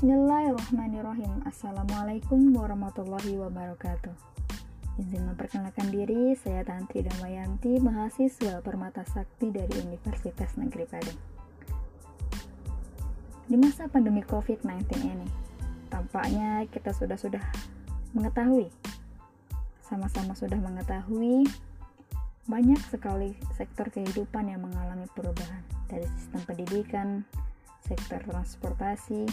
Bismillahirrahmanirrahim. Assalamualaikum warahmatullahi wabarakatuh. Izin memperkenalkan diri Saya Tantri Damayanti Mahasiswa Permata Sakti dari Universitas Negeri Padang. Di masa pandemi COVID-19 ini Tampaknya kita sudah-sudah mengetahui Sama-sama sudah mengetahui Banyak sekali sektor kehidupan yang mengalami perubahan Dari sistem pendidikan, sektor transportasi,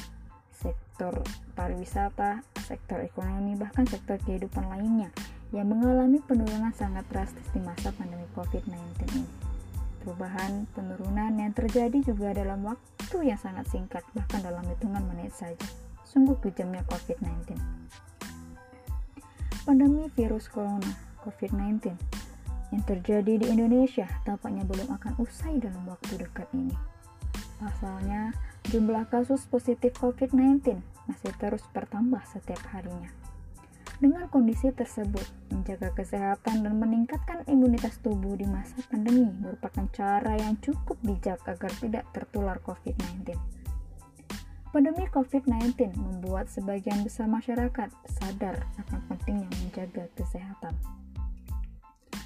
sektor pariwisata, sektor ekonomi, bahkan sektor kehidupan lainnya yang mengalami penurunan sangat drastis di masa pandemi COVID-19 ini. Perubahan penurunan yang terjadi juga dalam waktu yang sangat singkat, bahkan dalam hitungan menit saja. Sungguh kejamnya COVID-19. Pandemi virus corona COVID-19 yang terjadi di Indonesia tampaknya belum akan usai dalam waktu dekat ini. Pasalnya, Jumlah kasus positif COVID-19 masih terus bertambah setiap harinya. Dengan kondisi tersebut, menjaga kesehatan dan meningkatkan imunitas tubuh di masa pandemi merupakan cara yang cukup bijak agar tidak tertular COVID-19. Pandemi COVID-19 membuat sebagian besar masyarakat sadar akan pentingnya menjaga kesehatan.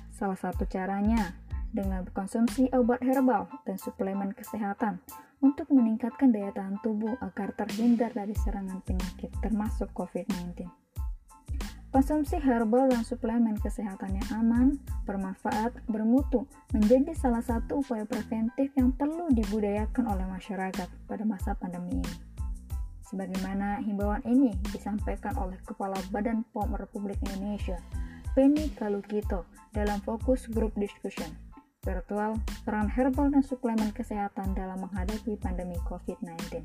Salah satu caranya dengan konsumsi obat herbal dan suplemen kesehatan untuk meningkatkan daya tahan tubuh agar terhindar dari serangan penyakit termasuk COVID-19. Konsumsi herbal dan suplemen kesehatan yang aman, bermanfaat, bermutu menjadi salah satu upaya preventif yang perlu dibudayakan oleh masyarakat pada masa pandemi ini. Sebagaimana himbauan ini disampaikan oleh Kepala Badan POM Republik Indonesia, Penny Kalukito, dalam fokus group discussion virtual, peran herbal dan suplemen kesehatan dalam menghadapi pandemi COVID-19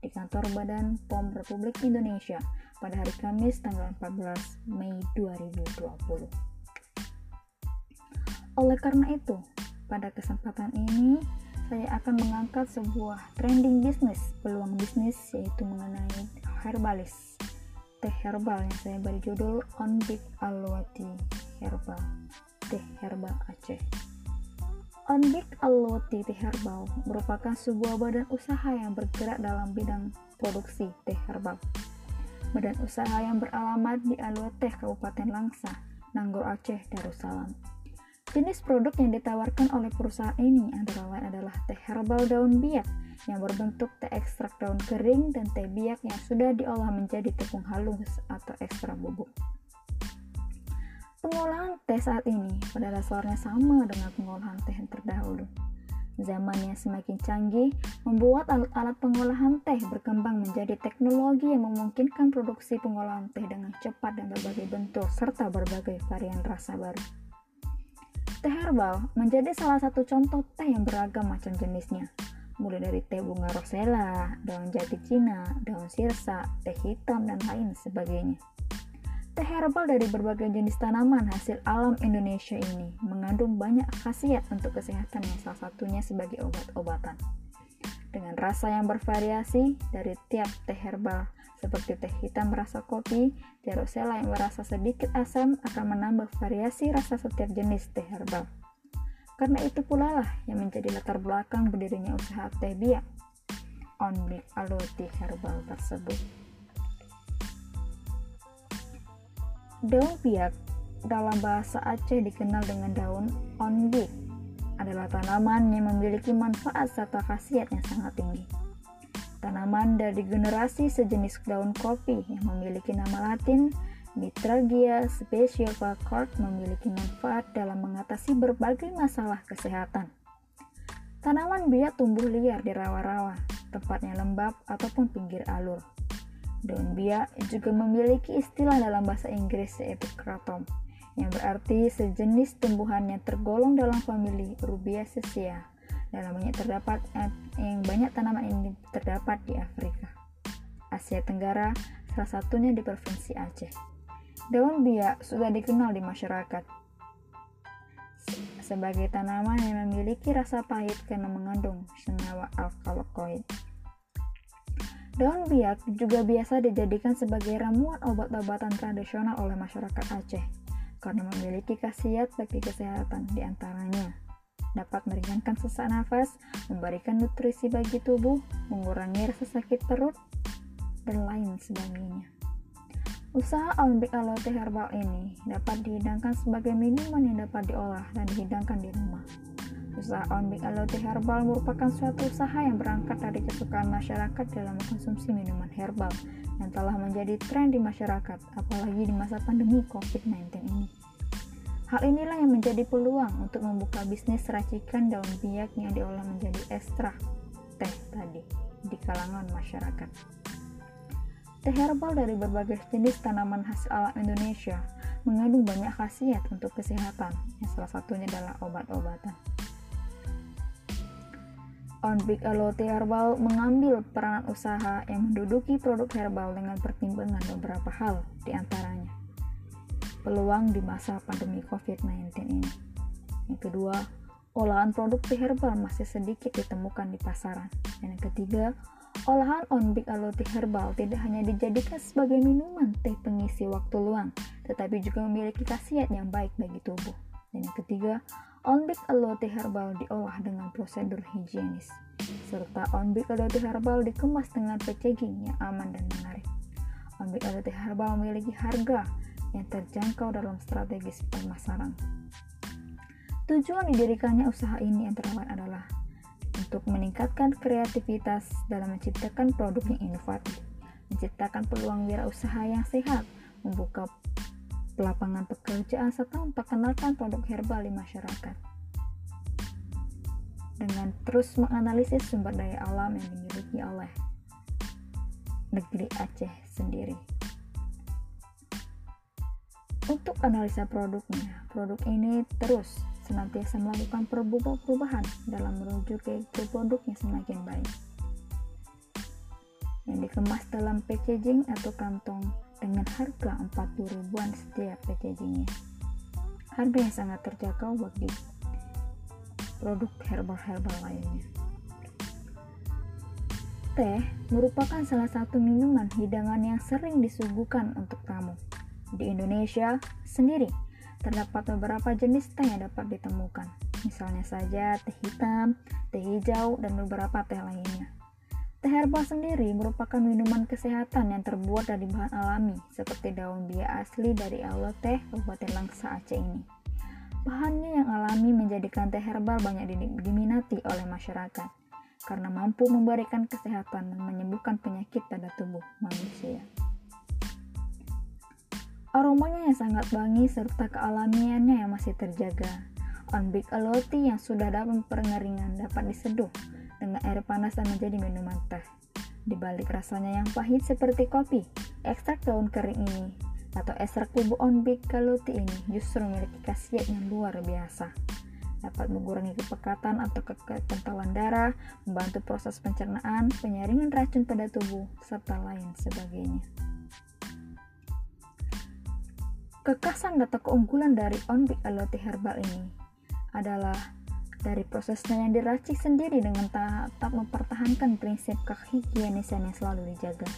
di kantor Badan POM Republik Indonesia pada hari Kamis tanggal 14 Mei 2020. Oleh karena itu, pada kesempatan ini saya akan mengangkat sebuah trending bisnis, peluang bisnis yaitu mengenai herbalis. Teh herbal yang saya beri judul On Big Alwati Herbal. Teh herbal Aceh. Onbik Aloti Teh Herbal merupakan sebuah badan usaha yang bergerak dalam bidang produksi teh herbal. Badan usaha yang beralamat di Aloteh Kabupaten Langsa, Nanggor Aceh, Darussalam. Jenis produk yang ditawarkan oleh perusahaan ini antara lain adalah teh herbal daun biak yang berbentuk teh ekstrak daun kering dan teh biak yang sudah diolah menjadi tepung halus atau ekstrak bubuk. Pengolahan teh saat ini pada dasarnya sama dengan pengolahan teh yang terdahulu. Zaman yang semakin canggih membuat alat-alat pengolahan teh berkembang menjadi teknologi yang memungkinkan produksi pengolahan teh dengan cepat dan berbagai bentuk serta berbagai varian rasa baru. Teh herbal menjadi salah satu contoh teh yang beragam macam jenisnya, mulai dari teh bunga rosella, daun jati Cina, daun sirsa, teh hitam, dan lain sebagainya. Teh herbal dari berbagai jenis tanaman hasil alam Indonesia ini mengandung banyak khasiat untuk kesehatan yang salah satunya sebagai obat-obatan. Dengan rasa yang bervariasi dari tiap teh herbal seperti teh hitam berasa kopi, teh rosella yang berasa sedikit asam akan menambah variasi rasa setiap jenis teh herbal. Karena itu pula lah yang menjadi latar belakang berdirinya usaha teh biak on Aloti Herbal tersebut. Daun piak dalam bahasa Aceh dikenal dengan daun onbik adalah tanaman yang memiliki manfaat serta khasiat yang sangat tinggi. Tanaman dari generasi sejenis daun kopi yang memiliki nama latin Mitragia speciovacort memiliki manfaat dalam mengatasi berbagai masalah kesehatan. Tanaman biak tumbuh liar di rawa-rawa, tempatnya lembab ataupun pinggir alur. Daun biak juga memiliki istilah dalam bahasa Inggris yaitu yang berarti sejenis tumbuhan yang tergolong dalam famili Rubiaceae. Dalam banyak terdapat yang banyak tanaman ini terdapat di Afrika, Asia Tenggara, salah satunya di Provinsi Aceh. Daun biak sudah dikenal di masyarakat sebagai tanaman yang memiliki rasa pahit karena mengandung senyawa alkaloid. Daun biak juga biasa dijadikan sebagai ramuan obat-obatan tradisional oleh masyarakat Aceh karena memiliki khasiat bagi kesehatan di antaranya dapat meringankan sesak nafas, memberikan nutrisi bagi tubuh, mengurangi rasa sakit perut, dan lain sebagainya. Usaha Olympic Aloe Herbal ini dapat dihidangkan sebagai minuman yang dapat diolah dan dihidangkan di rumah. Usaha Olympic Aloe Herbal merupakan suatu usaha yang berangkat dari kesukaan masyarakat dalam mengkonsumsi minuman herbal yang telah menjadi tren di masyarakat, apalagi di masa pandemi COVID-19 ini. Hal inilah yang menjadi peluang untuk membuka bisnis racikan daun biak yang diolah menjadi ekstrak teh tadi di kalangan masyarakat. Teh herbal dari berbagai jenis tanaman khas alam Indonesia mengandung banyak khasiat untuk kesehatan, yang salah satunya adalah obat-obatan. On Big Aloe Herbal mengambil peranan usaha yang menduduki produk herbal dengan pertimbangan beberapa hal di antaranya peluang di masa pandemi COVID-19 ini. Yang kedua, olahan produk teh herbal masih sedikit ditemukan di pasaran. Dan yang ketiga, olahan on big aloe tea herbal tidak hanya dijadikan sebagai minuman teh pengisi waktu luang, tetapi juga memiliki khasiat yang baik bagi tubuh. Dan yang ketiga, on big aloe tea herbal diolah dengan prosedur higienis, serta on big aloe tea herbal dikemas dengan packaging yang aman dan menarik. On big aloe tea herbal memiliki harga yang terjangkau dalam strategis pemasaran. Tujuan didirikannya usaha ini antara lain adalah untuk meningkatkan kreativitas dalam menciptakan produk yang inovatif, menciptakan peluang wirausaha yang sehat, membuka lapangan pekerjaan serta memperkenalkan produk herbal di masyarakat. Dengan terus menganalisis sumber daya alam yang dimiliki oleh negeri Aceh sendiri. Untuk analisa produknya, produk ini terus senantiasa melakukan perubahan dalam menuju ke produk yang semakin baik. Yang dikemas dalam packaging atau kantong dengan harga 40 ribuan setiap packagingnya. Harga yang sangat terjangkau bagi produk herbal-herbal lainnya. Teh merupakan salah satu minuman hidangan yang sering disuguhkan untuk tamu di Indonesia sendiri, terdapat beberapa jenis teh yang dapat ditemukan. Misalnya saja teh hitam, teh hijau, dan beberapa teh lainnya. Teh herbal sendiri merupakan minuman kesehatan yang terbuat dari bahan alami, seperti daun bia asli dari Aula Teh Kabupaten Langsa Aceh ini. Bahannya yang alami menjadikan teh herbal banyak diminati oleh masyarakat, karena mampu memberikan kesehatan dan menyembuhkan penyakit pada tubuh manusia. Aromanya yang sangat wangi serta kealamiannya yang masih terjaga. On Big Aloti yang sudah dapat pengeringan dapat diseduh dengan air panas dan menjadi minuman teh. Di balik rasanya yang pahit seperti kopi, ekstrak daun kering ini atau ekstrak bubuk on big kaloti ini justru memiliki khasiat yang luar biasa. Dapat mengurangi kepekatan atau kekentalan darah, membantu proses pencernaan, penyaringan racun pada tubuh, serta lain sebagainya. Kekasan atau keunggulan dari On Big Aloe Herbal ini adalah dari prosesnya yang diracik sendiri dengan tetap mempertahankan prinsip kehigienisan yang selalu dijaga.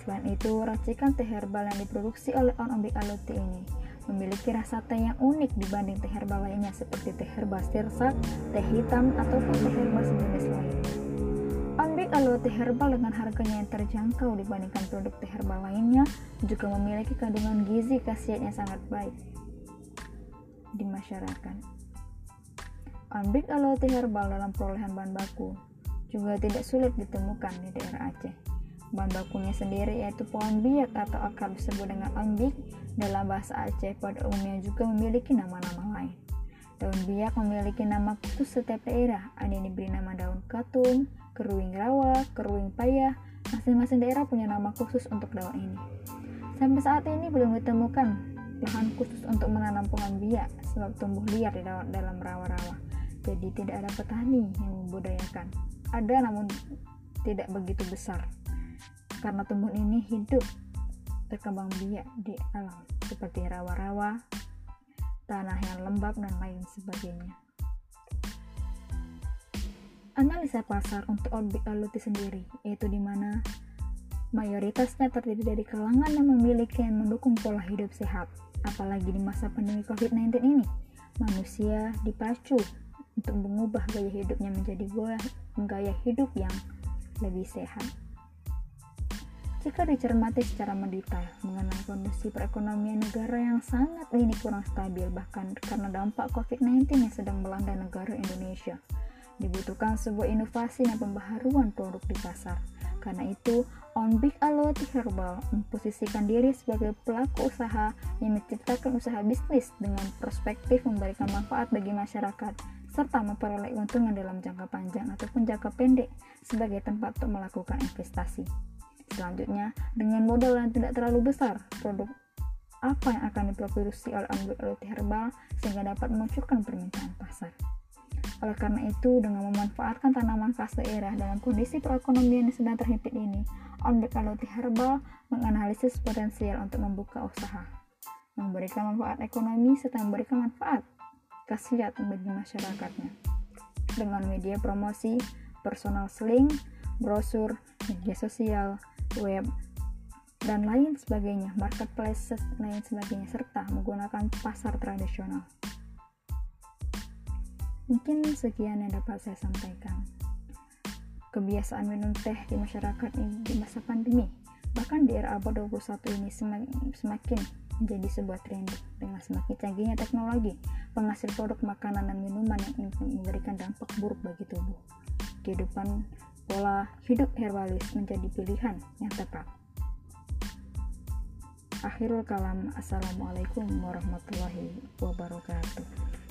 Selain itu, racikan teh herbal yang diproduksi oleh On Big Aloe ini memiliki rasa teh yang unik dibanding teh herbal lainnya seperti teh herbal sirsak, teh hitam, ataupun teh herbal sejenis lainnya. Onbik aloe teh herbal dengan harganya yang terjangkau dibandingkan produk teh herbal lainnya juga memiliki kandungan gizi khasiat yang sangat baik di masyarakat. Onbik aloe herbal dalam perolehan bahan baku juga tidak sulit ditemukan di daerah Aceh. Bahan bakunya sendiri yaitu pohon biak atau akar disebut dengan onbik dalam bahasa Aceh pada umumnya juga memiliki nama-nama lain. Daun biak memiliki nama khusus setiap daerah, ada yang diberi nama daun katung, keruing rawa, keruing payah, masing-masing daerah punya nama khusus untuk daun ini. Sampai saat ini belum ditemukan lahan khusus untuk menanam pohon biak sebab tumbuh liar di dalam rawa-rawa. Jadi tidak ada petani yang membudayakan. Ada namun tidak begitu besar. Karena tumbuhan ini hidup berkembang biak di alam seperti rawa-rawa, tanah yang lembab dan lain sebagainya. Analisa pasar untuk objek aluti sendiri, yaitu di mana mayoritasnya terdiri dari kalangan yang memiliki dan mendukung pola hidup sehat. Apalagi di masa pandemi COVID-19 ini, manusia dipacu untuk mengubah gaya hidupnya menjadi gaya hidup yang lebih sehat. Jika dicermati secara mendetail mengenai kondisi perekonomian negara yang sangat ini kurang stabil bahkan karena dampak COVID-19 yang sedang melanda negara Indonesia, dibutuhkan sebuah inovasi dan pembaharuan produk di pasar. Karena itu, On Big Aloti Herbal memposisikan diri sebagai pelaku usaha yang menciptakan usaha bisnis dengan perspektif memberikan manfaat bagi masyarakat serta memperoleh keuntungan dalam jangka panjang ataupun jangka pendek sebagai tempat untuk melakukan investasi. Selanjutnya, dengan modal yang tidak terlalu besar, produk apa yang akan diproduksi oleh Roti Herbal sehingga dapat memunculkan permintaan pasar. Oleh karena itu, dengan memanfaatkan tanaman khas daerah dalam kondisi perekonomian yang sedang terhimpit ini, Ambek Roti Herbal menganalisis potensial untuk membuka usaha, memberikan manfaat ekonomi serta memberikan manfaat khasiat bagi masyarakatnya. Dengan media promosi, personal selling, brosur, media sosial, web, dan lain sebagainya, marketplace lain sebagainya, serta menggunakan pasar tradisional. Mungkin sekian yang dapat saya sampaikan. Kebiasaan minum teh di masyarakat ini di masa pandemi, bahkan di era abad 21 ini semakin menjadi sebuah tren dengan semakin canggihnya teknologi penghasil produk makanan dan minuman yang memberikan dampak buruk bagi tubuh. Kehidupan pola hidup herbalis menjadi pilihan yang tepat. Akhirul kalam, Assalamualaikum warahmatullahi wabarakatuh.